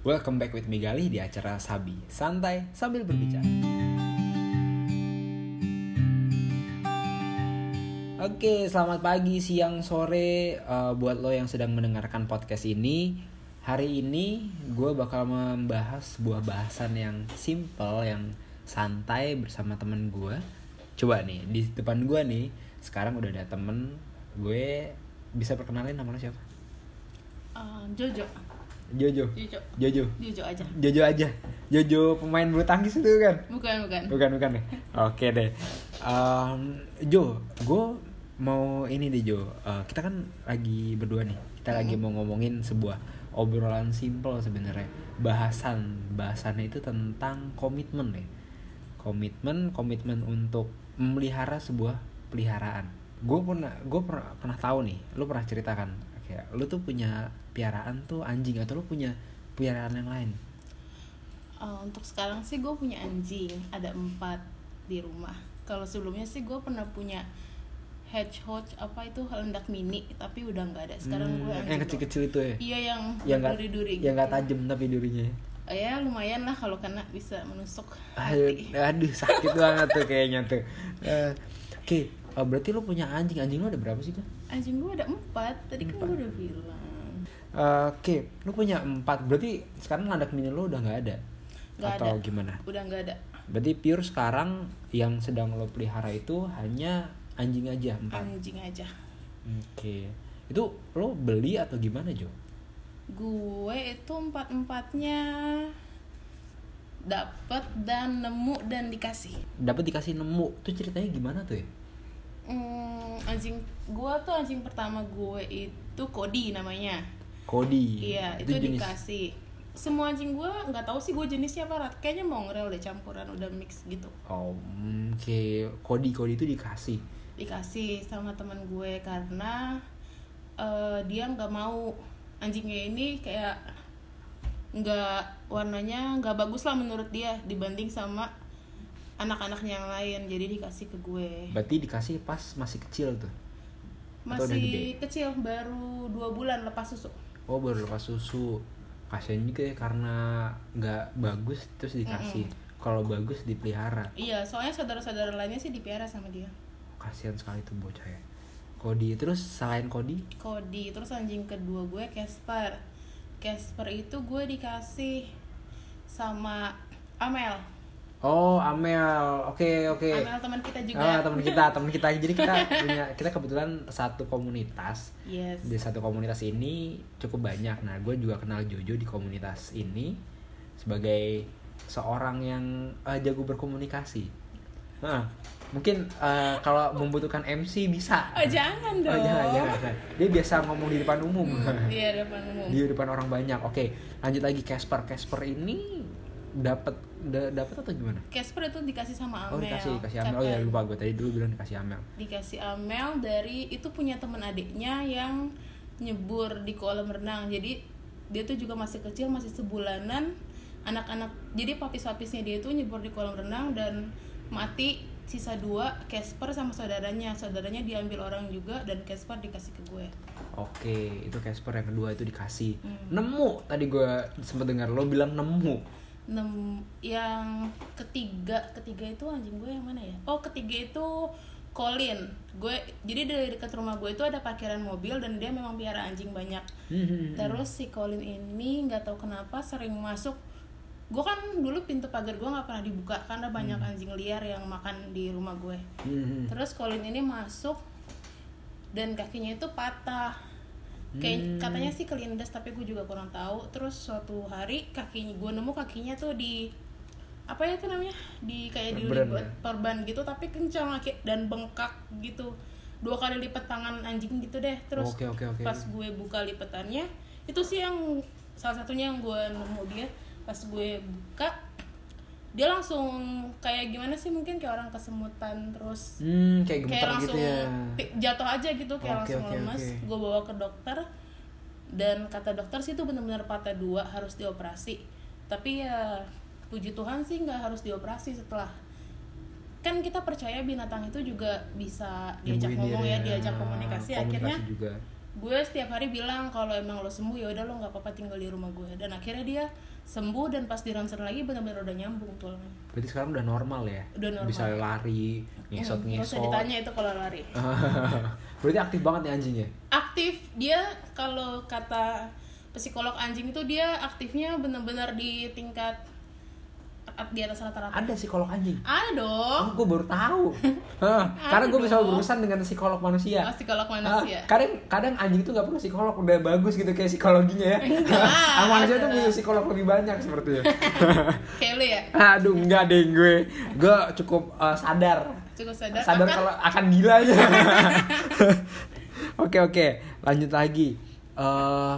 Welcome back with me Gali di acara Sabi Santai sambil berbicara Oke, selamat pagi, siang, sore uh, buat lo yang sedang mendengarkan podcast ini. Hari ini gue bakal membahas sebuah bahasan yang simple, yang santai bersama temen gue. Coba nih, di depan gue nih, sekarang udah ada temen gue. Bisa perkenalin nama lo siapa? Uh, Jojo. Jojo. Jojo. Jojo. Jojo aja. Jojo aja. Jojo pemain bulu tangkis itu kan? Bukan, bukan. Bukan, bukan nih. Oke deh. Um, Jo, gue mau ini deh Jo. Uh, kita kan lagi berdua nih. Kita lagi mau ngomongin sebuah obrolan simple sebenarnya. Bahasan, bahasannya itu tentang komitmen ya. Komitmen, komitmen untuk memelihara sebuah peliharaan. Gue pernah, gue pernah, pernah tahu nih. Lu pernah ceritakan, kayak lu tuh punya piaraan tuh anjing atau lu punya piaraan yang lain? Uh, untuk sekarang sih gue punya anjing, ada empat di rumah. Kalau sebelumnya sih gue pernah punya hedgehog apa itu lendak mini, tapi udah nggak ada. Sekarang Hmm, gue anjing. yang kecil-kecil itu ya? Iya yang yang duri-duri yang nggak tajam tapi durinya Oh, ya lumayan lah kalau kena bisa menusuk aduh, hati. aduh sakit banget tuh kayaknya tuh Eh, oke eh, berarti lo punya anjing anjing lo ada berapa sih tuh Anjing gue ada empat, tadi kan Empat. gue udah bilang. Eh, oke lo punya empat berarti sekarang landak mini lo udah nggak ada Nggak atau ada. gimana Udah nggak ada. berarti pure sekarang yang sedang lo pelihara itu hanya anjing aja empat Anjing aja. oke itu lo beli atau gimana Jo gue itu empat empatnya dapat dan nemu dan dikasih dapat dikasih nemu tuh ceritanya gimana tuh ya Hmm, anjing gue tuh anjing pertama gue itu Cody namanya. Cody iya itu, dikasih. Semua anjing gue nggak tahu sih gue jenisnya apa rat. Kayaknya mongrel deh campuran udah mix gitu. Oh oke. Cody Cody itu dikasih. Dikasih sama teman gue karena eh, dia nggak mau. Anjingnya ini kayak nggak warnanya nggak bagus lah menurut dia dibanding sama anak-anaknya yang lain jadi dikasih ke gue Berarti dikasih pas masih kecil tuh. Masih kecil baru dua bulan lepas susu Oh baru lepas susu. Kasian juga ya karena nggak bagus terus dikasih. Kalau bagus dipelihara. iya soalnya saudara-saudara lainnya sih dipiara sama dia Kasian sekali tuh bocah ya. Cody terus selain Cody, Cody terus anjing kedua gue Casper Casper itu gue dikasih sama Amel oh Amel, oke oke. Amel teman kita juga Ah teman kita, teman kita. Jadi kita punya kita kebetulan satu komunitas. yes Di satu komunitas ini cukup banyak. Nah gue juga kenal Jojo di komunitas ini sebagai seorang yang eh, jago berkomunikasi. Nah, mungkin eh, kalau membutuhkan MC bisa. Oh jangan dong. Oh jangan, jangan. Dia biasa ngomong di depan umum. Iya depan umum. di depan orang banyak. Oke, lanjut lagi Casper. Casper ini dapat da- dapat atau gimana? Casper itu dikasih sama Amel. Oh dikasih dikasih Amel. Oh ya lupa gue tadi dulu bilang dikasih Amel. Dikasih Amel dari itu punya teman adiknya yang nyebur di kolam renang. Jadi dia tuh juga masih kecil, masih sebulanan. Anak-anak jadi papis-papisnya dia itu nyebur di kolam renang dan mati sisa dua Casper sama saudaranya saudaranya diambil orang juga dan Casper dikasih ke gue Oke, itu Casper yang kedua itu dikasih. Hmm. Nemu tadi gue sempet dengar lo bilang nemu. Nem, yang ketiga ketiga itu anjing gue yang mana ya? Oh ketiga itu Colin. Gue jadi dari dekat rumah gue itu ada parkiran mobil dan dia memang piara anjing banyak. Hmm. terus si Colin ini nggak tahu kenapa sering masuk. Gue kan dulu pintu pagar gue nggak pernah dibuka karena banyak anjing liar yang makan di rumah gue. Hmm. terus Colin ini masuk dan kakinya itu patah kayak katanya sih kelindas tapi gue juga kurang tahu. Terus suatu hari kakinya gue nemu kakinya tuh di apa ya itu namanya? Di kayak Perban dilipat ya? perban gitu tapi kencang lagi dan bengkak gitu. Dua kali lipat tangan anjing gitu deh. Terus Oke, oke, oke. pas gue buka lipatannya itu sih yang salah satunya yang gue nemu dia. Pas gue buka dia langsung kayak gimana sih mungkin kayak orang kesemutan terus Hmm, kayak gemetar kayak gitu langsung ya. pi- jatuh aja gitu kayak Oke, langsung oke, lemas oke. gue bawa ke dokter dan kata dokter sih itu benar-benar patah dua harus dioperasi tapi ya puji Tuhan sih nggak harus dioperasi setelah kan kita percaya binatang itu juga bisa diajak ngomong diri ya diajak komunikasi, akhirnya juga. Gue setiap hari bilang kalau emang lo sembuh ya udah lo nggak apa-apa tinggal di rumah gue dan akhirnya dia sembuh dan pas di ronsen lagi benar-benar udah nyambung tulangnya Berarti sekarang udah normal ya? Udah normal. Bisa lari, Hmm, nggak usah ngesot-ngesot. ditanya itu kalau lari Berarti aktif banget nih anjingnya. aktif dia kalau kata psikolog anjing itu dia aktifnya benar-benar di tingkat at- di atas rata-rata Ada psikolog anjing. ada dong Oh, gue baru tahu. Hah, Karena gue bisa berurusan dengan psikolog manusia. Oh, psikolog Ah, manusia kadang kadang anjing itu nggak perlu psikolog udah bagus gitu kayak psikologinya ya. Ah, manusia tuh punya psikolog lebih banyak sepertinya. kayak lu ya Aduh enggak deh gue. Gue cukup uh, sadar. cukup sadar, Sadar akan- kalau akan gila aja. Oke oke, lanjut lagi. Eh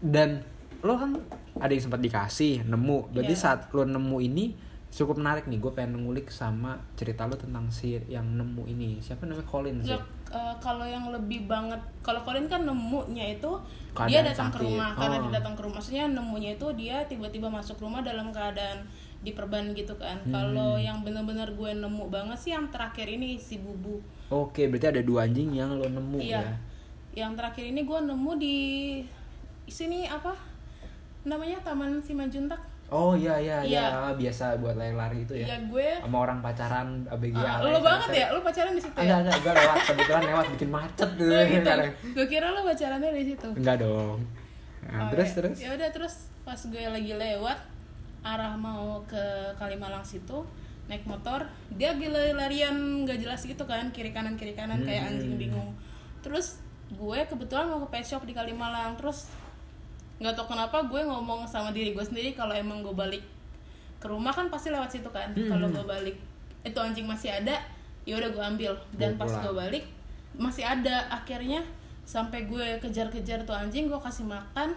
dan lo kan ada yang sempat dikasih nemu. Berarti Iya. saat lo nemu ini cukup menarik nih. Gue pengen ngulik sama cerita lo tentang si yang nemu ini. Siapa namanya Colin sih? Nggak, eh, kalau yang lebih banget kalau Colin kan nemunya itu Keadaan dia datang ke sakit. rumah karena Oh. dia datang ke rumah maksudnya nemunya itu dia tiba-tiba masuk rumah dalam keadaan diperban gitu kan Hmm. kalau yang benar-benar gue nemu banget sih yang terakhir ini si bubu Oke, berarti ada dua anjing yang lo nemu iya ya. yang terakhir ini gue nemu di sini apa namanya Taman Simanjuntak Oh iya iya iya, Iya. biasa buat lari-lari itu ya. ya gue Sama orang pacaran ABG alay, lo banget saya- ya lo pacaran di situ Enggak, ya enggak, enggak lewat kebetulan lewat bikin macet tuh. Oh, gitu. gue kira lo pacarannya di situ Enggak dong. Nah, Oh, terus ya. terus. ya udah terus pas gue lagi lewat arah mau ke Kalimalang situ naik motor dia gila larian gak jelas gitu kan kiri kanan kiri kanan kayak Hmm. anjing bingung terus gue kebetulan mau ke pet shop di Kalimalang terus nggak tau kenapa gue ngomong sama diri gue sendiri kalau emang gue balik ke rumah kan pasti lewat situ kan. Hmm. kalau gue balik itu anjing masih ada ya udah gue ambil. Dan pas gue balik masih ada. Akhirnya sampai gue kejar-kejar tuh anjing gue kasih makan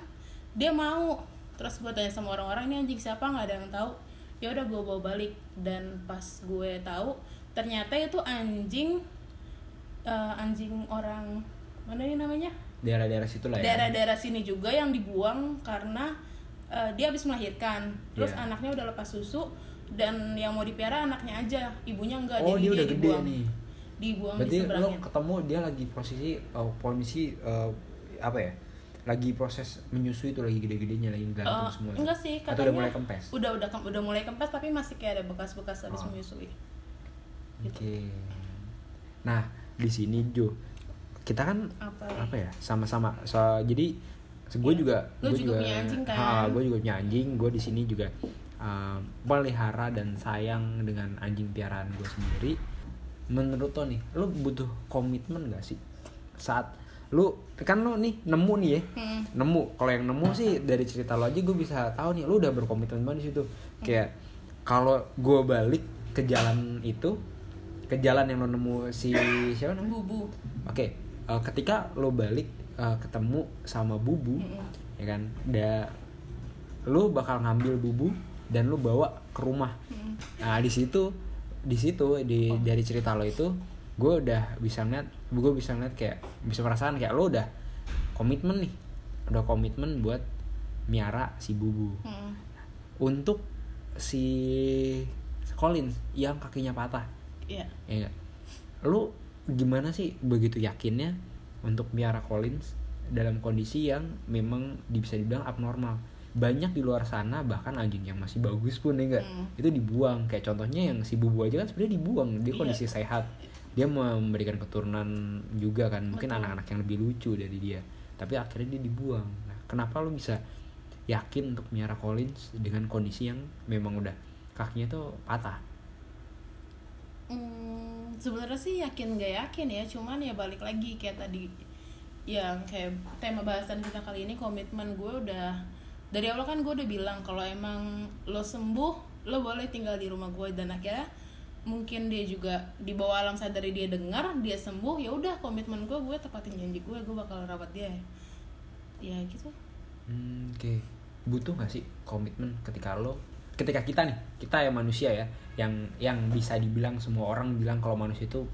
dia mau. Terus gue tanya sama orang-orang ini anjing siapa? Nggak ada yang tahu. Ya udah gue bawa balik. Dan pas gue tahu ternyata itu anjing eh, anjing orang mana ini namanya Daerah-daerah situ lah ya. daerah-daerah sini juga yang dibuang karena eh, dia habis melahirkan terus Iya. anaknya udah lepas susu dan yang mau dipiara anaknya aja ibunya enggak Oh, jadi dia dia, udah gede dibuang nih. dibuang Berarti di lo ketemu dia lagi posisi uh, kondisi uh, apa ya? Lagi proses menyusui itu lagi gede-gedenya lagi gantung Eh, semua. enggak sih Atau katanya udah mulai kempes. udah udah udah mulai kempes tapi masih kayak ada bekas-bekas habis Oh. menyusui Oke. Nah, di sini Jo, kita kan apa apa ya? Sama-sama. So, jadi gue Iya. juga Lo gue juga punya anjing kan? Ha, gue juga punya anjing. Gue di sini juga uh, pelihara dan sayang dengan anjing piaraan gue sendiri. Menurut lo nih, lo butuh komitmen gak sih saat lu kan lu nih nemu nih ya Hmm. nemu kalau yang nemu sih dari cerita lo aja gue bisa tahu nih lu udah berkomitmen banget di situ kayak kalau gue balik ke jalan itu ke jalan yang lo nemu si siapa namanya bubu oke eh, ketika lo balik eh, ketemu sama bubu Mm-mm. ya kan da lu bakal ngambil bubu dan lu bawa ke rumah Mm-mm. nah di situ di situ di dari cerita lo itu gue udah bisa ngeliat gue bisa ngeliat kayak bisa merasakan kayak lo udah komitmen nih udah komitmen buat miara si bubu Mm-mm. untuk si Collins yang kakinya patah Iya. ya lu gimana sih begitu yakinnya untuk miara Collins dalam kondisi yang memang bisa dibilang abnormal. Banyak di luar sana bahkan anjing yang masih bagus pun ya enggak Hmm. itu dibuang. Kayak contohnya yang si bubu aja kan sebenarnya dibuang. Dia Iya. kondisi sehat. Dia memberikan keturunan juga kan. Mungkin anak-anak yang lebih lucu dari dia. Tapi akhirnya dia dibuang. Nah kenapa lu bisa yakin untuk miara Collins dengan kondisi yang memang udah kakinya tuh patah? Hmm, sebenarnya sih yakin gak yakin ya, cuman ya balik lagi kayak tadi yang kayak tema bahasan kita kali ini komitmen gue udah dari awal kan gue udah bilang kalau emang lo sembuh lo boleh tinggal di rumah gue. Dan akhirnya mungkin dia juga di bawah alam sadar dia dengar dia sembuh ya udah komitmen gue gue tepatin janji gue gue bakal rawat dia. Ya gitu. Hmm, Oke, butuh gak sih komitmen ketika lo, ketika kita nih, kita ya manusia ya, yang yang bisa dibilang semua orang bilang kalau manusia itu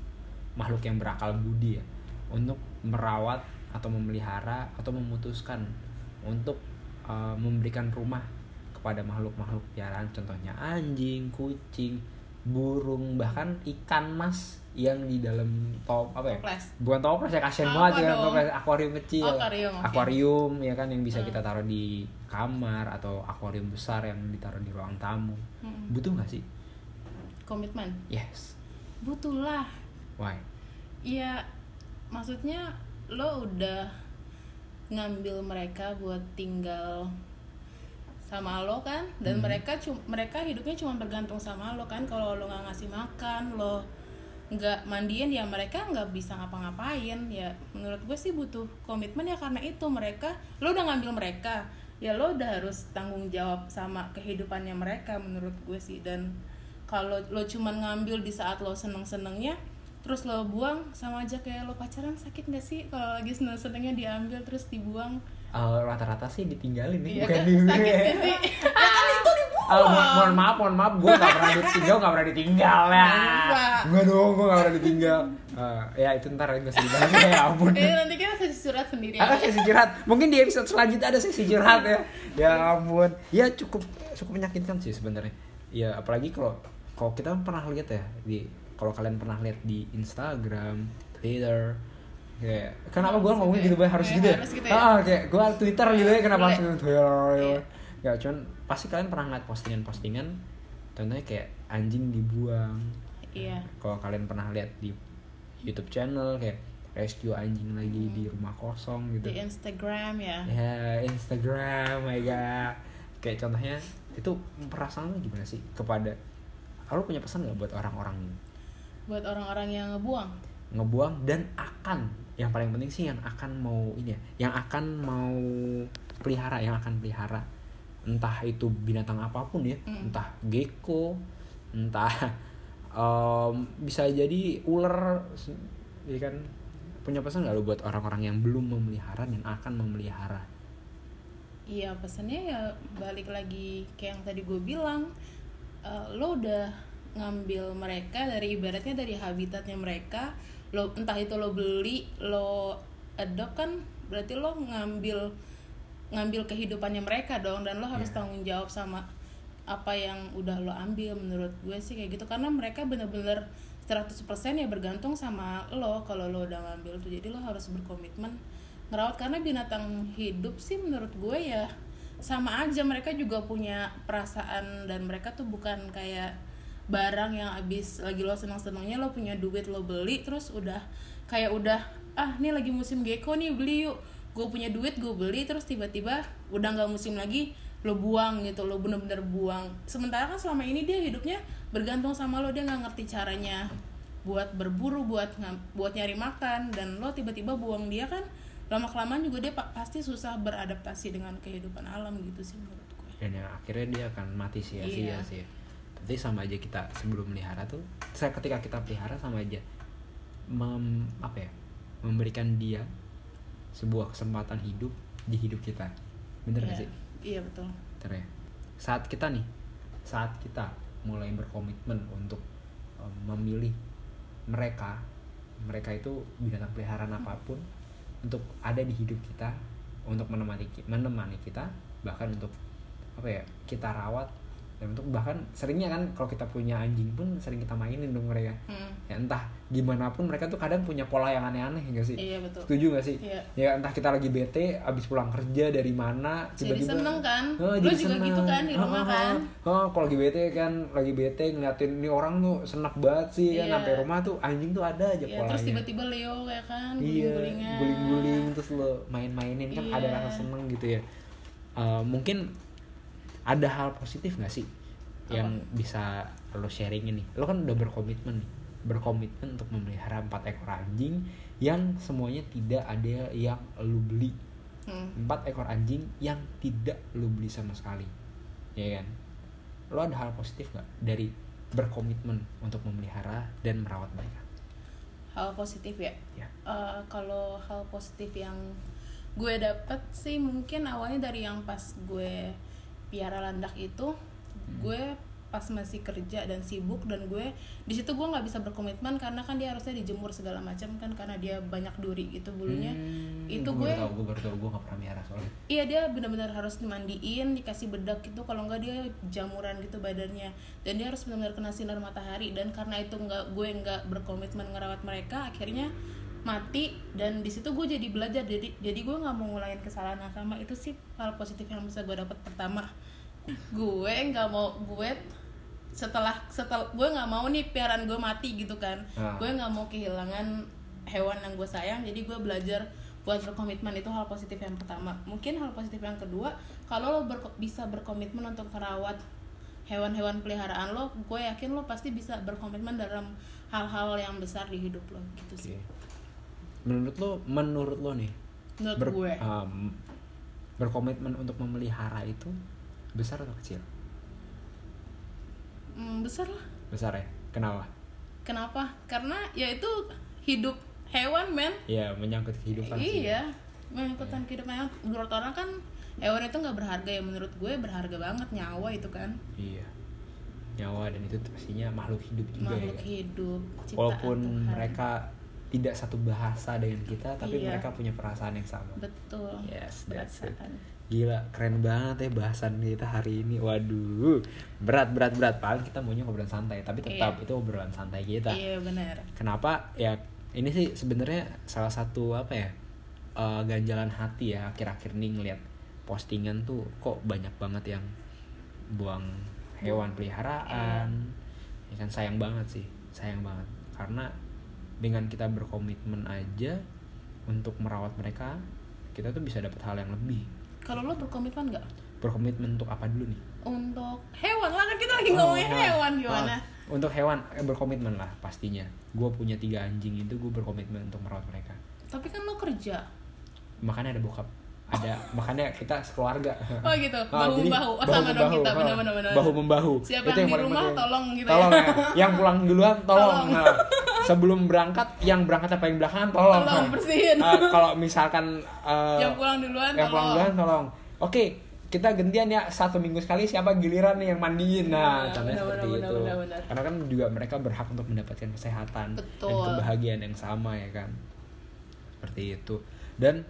makhluk yang berakal budi ya, untuk merawat atau memelihara atau memutuskan untuk uh, memberikan rumah kepada makhluk-makhluk piaraan, contohnya anjing, kucing, burung bahkan ikan mas yang di dalam top apa ya Toples. bukan toples ya kasihan Apa banget ya toples akuarium kecil akuarium, oke. Akuarium, ya kan yang bisa Hmm. kita taruh di kamar atau akuarium besar yang ditaruh di ruang tamu Mm-mm. butuh nggak sih komitmen yes butuhlah why Iya, maksudnya lo udah ngambil mereka buat tinggal sama lo kan, dan Hmm. mereka cum mereka hidupnya cuma bergantung sama lo kan. Kalau lo nggak ngasih makan, lo nggak mandiin ya mereka nggak bisa ngapa-ngapain ya. Menurut gue sih butuh komitmen ya karena itu mereka lo udah ngambil mereka ya lo udah harus tanggung jawab sama kehidupannya mereka menurut gue sih dan kalau lo cuman ngambil di saat lo seneng-senengnya terus lo buang sama aja kayak lo pacaran sakit gak sih kalau lagi seneng-senengnya diambil terus dibuang Eh, rata-rata sih ditinggalin nih Iya bukan kan? di sakit gak sih ya kan itu dibuang Oh, mo- mohon maaf, mohon maaf, gue gak pernah ditinggal, gak pernah ditinggal ya. Enggak dong, gue gak pernah ditinggal. Eh, ya itu ntar gue sedih banget ya ampun. eh nanti kita kasih surat sendiri Ada aja. sesi curhat. Mungkin di episode selanjutnya ada sesi curhat ya. Ya ampun. Ya cukup cukup menyakitkan sih sebenarnya. Ya apalagi kalau kalau kita pernah lihat ya di kalau kalian pernah lihat di Instagram, Twitter, kayak kenapa gue ngomongin gitu gitu banget harus Kayak gitu ya? harus gitu ya? Ah, kayak gue Twitter gitu ya kenapa harus. Twitter? Iya. Ya cuman pasti kalian pernah ngeliat postingan-postingan contohnya kayak anjing dibuang. iya Kalau kalian pernah lihat di YouTube channel kayak rescue anjing lagi di rumah kosong gitu di Instagram ya ya Instagram my god kayak contohnya itu perasaan lu gimana sih kepada lo punya pesan nggak buat orang-orang ini? Buat orang-orang yang ngebuang? Ngebuang dan akan. Yang paling penting sih yang akan mau ini ya yang akan mau pelihara yang akan pelihara. Entah itu binatang apa pun ya Mm. entah gecko entah em, bisa jadi ular ya kan? Punya pesan nggak lo buat orang-orang yang belum memelihara dan akan memelihara? Iya pesannya ya balik lagi kayak yang tadi gue bilang eh, lo udah ngambil mereka dari ibaratnya dari habitatnya mereka lo entah itu lo beli lo adopt kan berarti lo ngambil ngambil kehidupannya mereka dong dan lo harus Iya. tanggung jawab sama apa yang udah lo ambil menurut gue sih kayak gitu. Karena mereka bener-bener 100% ya bergantung sama lo kalau lo udah ngambil tuh. Jadi lo harus berkomitmen ngerawat. Karena binatang hidup sih menurut gue ya sama aja mereka juga punya perasaan dan mereka tuh bukan kayak barang yang abis lagi lo senang-senangnya lo punya duit lo beli terus udah kayak udah ah ini lagi musim gecko nih beli yuk. Gue punya duit gue beli terus tiba-tiba udah nggak musim lagi lo buang gitu lo bener-bener buang. Sementara kan selama ini dia hidupnya bergantung sama lo dia nggak ngerti caranya buat berburu buat buat nyari makan dan lo tiba-tiba buang dia kan lama kelamaan juga dia pa- pasti susah beradaptasi dengan kehidupan alam gitu sih menurut gue dan yang akhirnya dia akan mati sia-sia Iya. sih berarti sama aja kita sebelum melihara tuh saya ketika kita pelihara sama aja mem, apa ya memberikan dia sebuah kesempatan hidup di hidup kita bener gak Iya. sih iya betul Bener ya? saat kita nih saat kita mulai berkomitmen untuk em, memilih mereka mereka itu binatang peliharaan apa pun untuk ada di hidup kita untuk menemani ki- menemani kita bahkan untuk apa ya kita rawat dan untuk bahkan seringnya kan kalau kita punya anjing pun sering kita mainin dong mereka Hmm, ya entah gimana pun mereka tuh kadang punya pola yang aneh-aneh enggak sih iya betul setuju gak sih Iya. ya entah kita lagi bete abis pulang kerja dari mana jadi tiba-tiba seneng kan Oh, jadi juga seneng. gitu kan di rumah Ah, ah, kan ah. Oh, kalau lagi bete kan, lagi bete ngeliatin ini orang tuh senak banget sih kan Iya. sampai rumah tuh anjing tuh ada aja ya polanya. terus tiba-tiba Leo kayak kan iya, guling-gulingan guling-guling terus lo main-mainin kan Iya. ada rasa seneng gitu ya. Eh, mungkin ada hal positif gak sih yang bisa lo sharing ini? Lo kan udah berkomitmen nih, berkomitmen untuk memelihara empat ekor anjing yang semuanya tidak ada yang lo beli. Hmm. empat ekor anjing yang tidak lu beli sama sekali. Ya kan? Lo ada hal positif nggak dari berkomitmen untuk memelihara dan merawat mereka? Hal positif ya? Ya. Eh, kalau hal positif yang gue dapet sih mungkin awalnya dari yang pas gue piara landak itu gue pas masih kerja dan sibuk dan gue di situ gue nggak bisa berkomitmen karena kan dia harusnya dijemur segala macam kan karena dia banyak duri gitu bulunya Hmm, itu gue gue baru gue nggak pernah miara soalnya Iya dia benar-benar harus dimandiin, dikasih bedak gitu. Kalau enggak dia jamuran gitu badannya. Dan dia harus benar-benar kena sinar matahari. Dan karena itu enggak gue enggak berkomitmen ngerawat mereka, akhirnya mati. Dan di situ gue jadi belajar. Jadi jadi gue nggak mau ngulangin kesalahan yang sama. Itu sih hal positif yang bisa gue dapat pertama. Gue nggak mau gue setelah setelah gue nggak mau nih piaran gue mati gitu kan. Ah. Gue nggak mau kehilangan hewan yang gue sayang. Jadi gue belajar buat berkomitmen itu hal positif yang pertama mungkin hal positif yang kedua kalau lo berko- bisa berkomitmen untuk merawat hewan-hewan peliharaan lo gue yakin lo pasti bisa berkomitmen dalam hal-hal yang besar di hidup lo gitu sih menurut lo menurut lo nih menurut ber- gue. um, berkomitmen untuk memelihara itu besar atau kecil? Hmm, besar lah. Besar ya? Kenapa? Kenapa? Karena ya itu hidup hewan men. Ya menyangkut kehidupan sih. Iya mengikutan kehidupan menurut orang kan hewan itu nggak berharga ya. Menurut gue berharga banget nyawa itu kan. Iya. Nyawa dan itu pastinya makhluk hidup juga makhluk ya. hidup walaupun Tuhan. mereka tidak satu bahasa dengan kita tapi Iya. mereka punya perasaan yang sama betul Yes, that's it. Gila, keren banget ya bahasan kita hari ini. Waduh, berat berat berat. Paling kita maunya ngobrolan santai, tapi tetap Iya. itu obrolan santai kita. iya benar Kenapa? Ya ini sih sebenarnya salah satu apa ya eh, ganjalan hati ya akhir-akhir ini ngeliat postingan tuh kok banyak banget yang buang hewan peliharaan. Ya kan sayang banget sih, sayang banget. Karena dengan kita berkomitmen aja untuk merawat mereka, kita tuh bisa dapat hal yang lebih. Kalau lo berkomitmen nggak Berkomitmen untuk apa dulu nih? untuk hewan lah kan kita lagi ngomongin Oh, hewan gimana? ah, untuk hewan eh, berkomitmen lah pastinya. Gue punya tiga anjing itu gue berkomitmen untuk merawat mereka. Tapi kan lo kerja. Makanya ada bokap, ada makanya kita sekeluarga. Oh gitu, Ah, bahu jadi membahu. Oh sama dong kita ah, benar-benar. benar. Bahu membahu. Siapa Itu yang di paling rumah tolong gitu Tolong ya. ya. Yang pulang duluan tolong. Tolong. Nah, sebelum berangkat, yang berangkat apa yang belakangan tolong. Tolong Nah, bersihin. ah, kalau misalkan eh, yang pulang duluan yang pulang duluan tolong. Oke, kita gantian ya satu minggu sekali siapa giliran nih yang mandiin. Nah, Iya, contohnya seperti benar, itu. benar, benar. Karena kan juga mereka berhak untuk mendapatkan kesehatan dan Betul. kebahagiaan yang sama ya kan. Seperti itu. Dan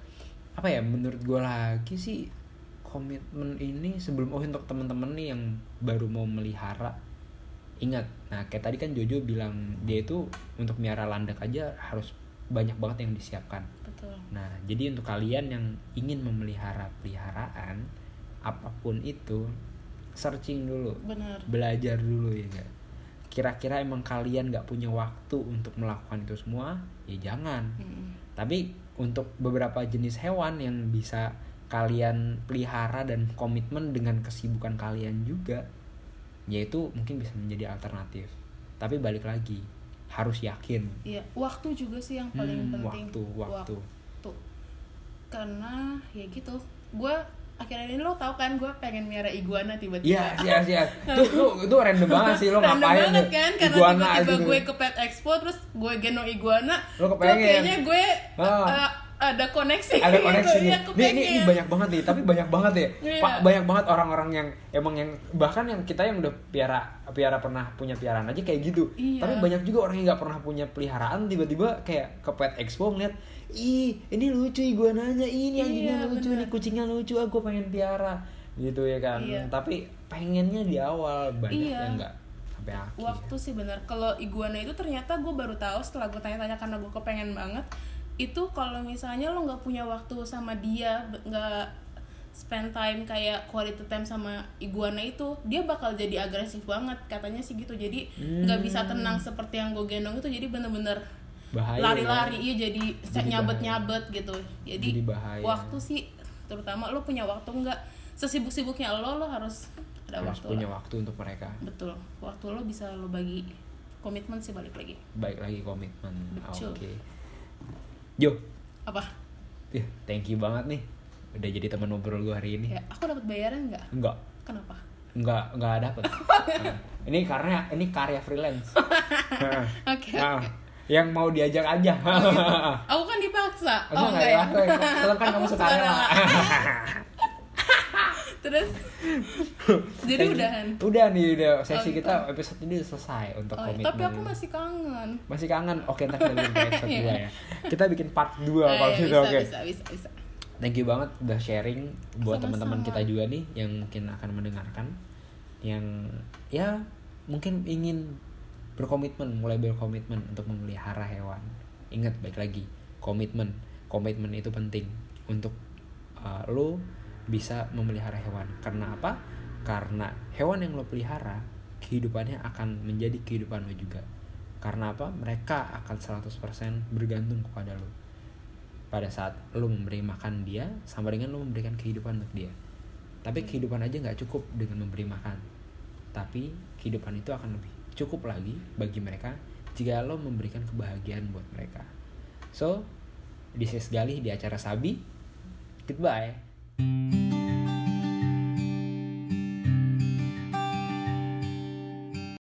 apa ya menurut gue lagi sih komitmen ini sebelum oh untuk temen-temen nih yang baru mau melihara ingat nah kayak tadi kan Jojo bilang dia itu untuk miara landak aja harus banyak banget yang disiapkan Betul. Nah, jadi untuk kalian yang ingin memelihara peliharaan apa pun itu, searching dulu, Benar. belajar dulu ya enggak. Kira-kira emang kalian nggak punya waktu untuk melakukan itu semua, ya jangan. Mm. Tapi untuk beberapa jenis hewan yang bisa kalian pelihara dan komitmen dengan kesibukan kalian juga, yaitu mungkin bisa menjadi alternatif. Tapi balik lagi, harus yakin. Iya, waktu juga sih yang paling Hmm, penting. waktu, waktu. Waktu. Karena ya gitu. Gue akhirnya ini lo tau kan gue pengen miara iguana tiba-tiba. Iya, iya, iya. Itu itu itu random banget sih lo Random ngapain banget ya? kan karena tiba-tiba gitu. gue ke Pet Expo terus gue gendong iguana. Lo kepengen. kayaknya gue Ah. uh, ada koneksi. ada gitu. koneksi Iya, nih. Nih, ini, ini kepengen. banyak banget nih, tapi banyak banget ya. Iya. Pak, banyak banget orang-orang yang emang yang bahkan yang kita yang udah piara piara pernah punya piaraan aja kayak gitu. Iya. Tapi banyak juga orang yang nggak pernah punya peliharaan tiba-tiba kayak ke Pet Expo ngeliat, "Ih, ini lucu iguananya, ini anjingnya Iya, lucu, bener. ini kucingnya lucu, aku pengen piara." Gitu ya kan. Iya. Tapi pengennya di awal banyak Iya. yang nggak sampai akhir. waktu sih bener kalau iguana itu ternyata gue baru tahu setelah gue tanya-tanya karena gue kepengen banget itu kalau misalnya lo nggak punya waktu sama dia nggak spend time kayak quality time sama iguana itu dia bakal jadi agresif banget katanya sih gitu. Jadi nggak bisa tenang seperti yang gue gendong itu jadi bener-bener lari-lari ya. iya jadi nyabet-nyabet gitu. Jadi, Jadi bahaya. waktu sih terutama lo punya waktu nggak? Sesibuk-sibuknya lo lo harus ada Harus waktu punya lah. waktu untuk mereka. betul. Waktu lo bisa lo bagi komitmen sih balik lagi. Baik lagi komitmen. Oke Jo. Apa? Ya, thank you banget nih. Udah jadi teman ngobrol gue hari ini. Ya aku dapat bayaran nggak? Enggak kenapa? Enggak enggak dapet. Nah, ini karena ini karya freelance. Nah, oke. nah, yang mau diajak aja. Aku kan dipaksa. Enggak, oh enggak enggak ya? ya tetap kan kamu Aku suka rela. sukarela. terus jadi udahan Udah nih, udah sesi Oh, gitu. kita episode ini selesai untuk oh, komitmen. tapi aku masih kangen masih kangen. Oke, ntar kita bikin episode 2 ya. Kita bikin part 2 Ah, kalau ya, gitu, bisa, oke. bisa bisa bisa Thank you banget udah sharing buat teman-teman kita juga nih yang mungkin akan mendengarkan yang ya mungkin ingin berkomitmen, mulai berkomitmen untuk memelihara hewan. Ingat baik lagi, komitmen. Komitmen itu penting untuk uh, lo bisa memelihara hewan. Karena apa? Karena hewan yang lo pelihara kehidupannya akan menjadi kehidupan lo juga. Karena apa? Mereka akan 100% bergantung kepada lo pada saat lo memberi makan dia sama dengan lo memberikan kehidupan untuk dia tapi kehidupan aja nggak cukup dengan memberi makan tapi kehidupan itu akan lebih cukup lagi bagi mereka jika lo memberikan kebahagiaan buat mereka so this is Galih di acara Sabi goodbye Música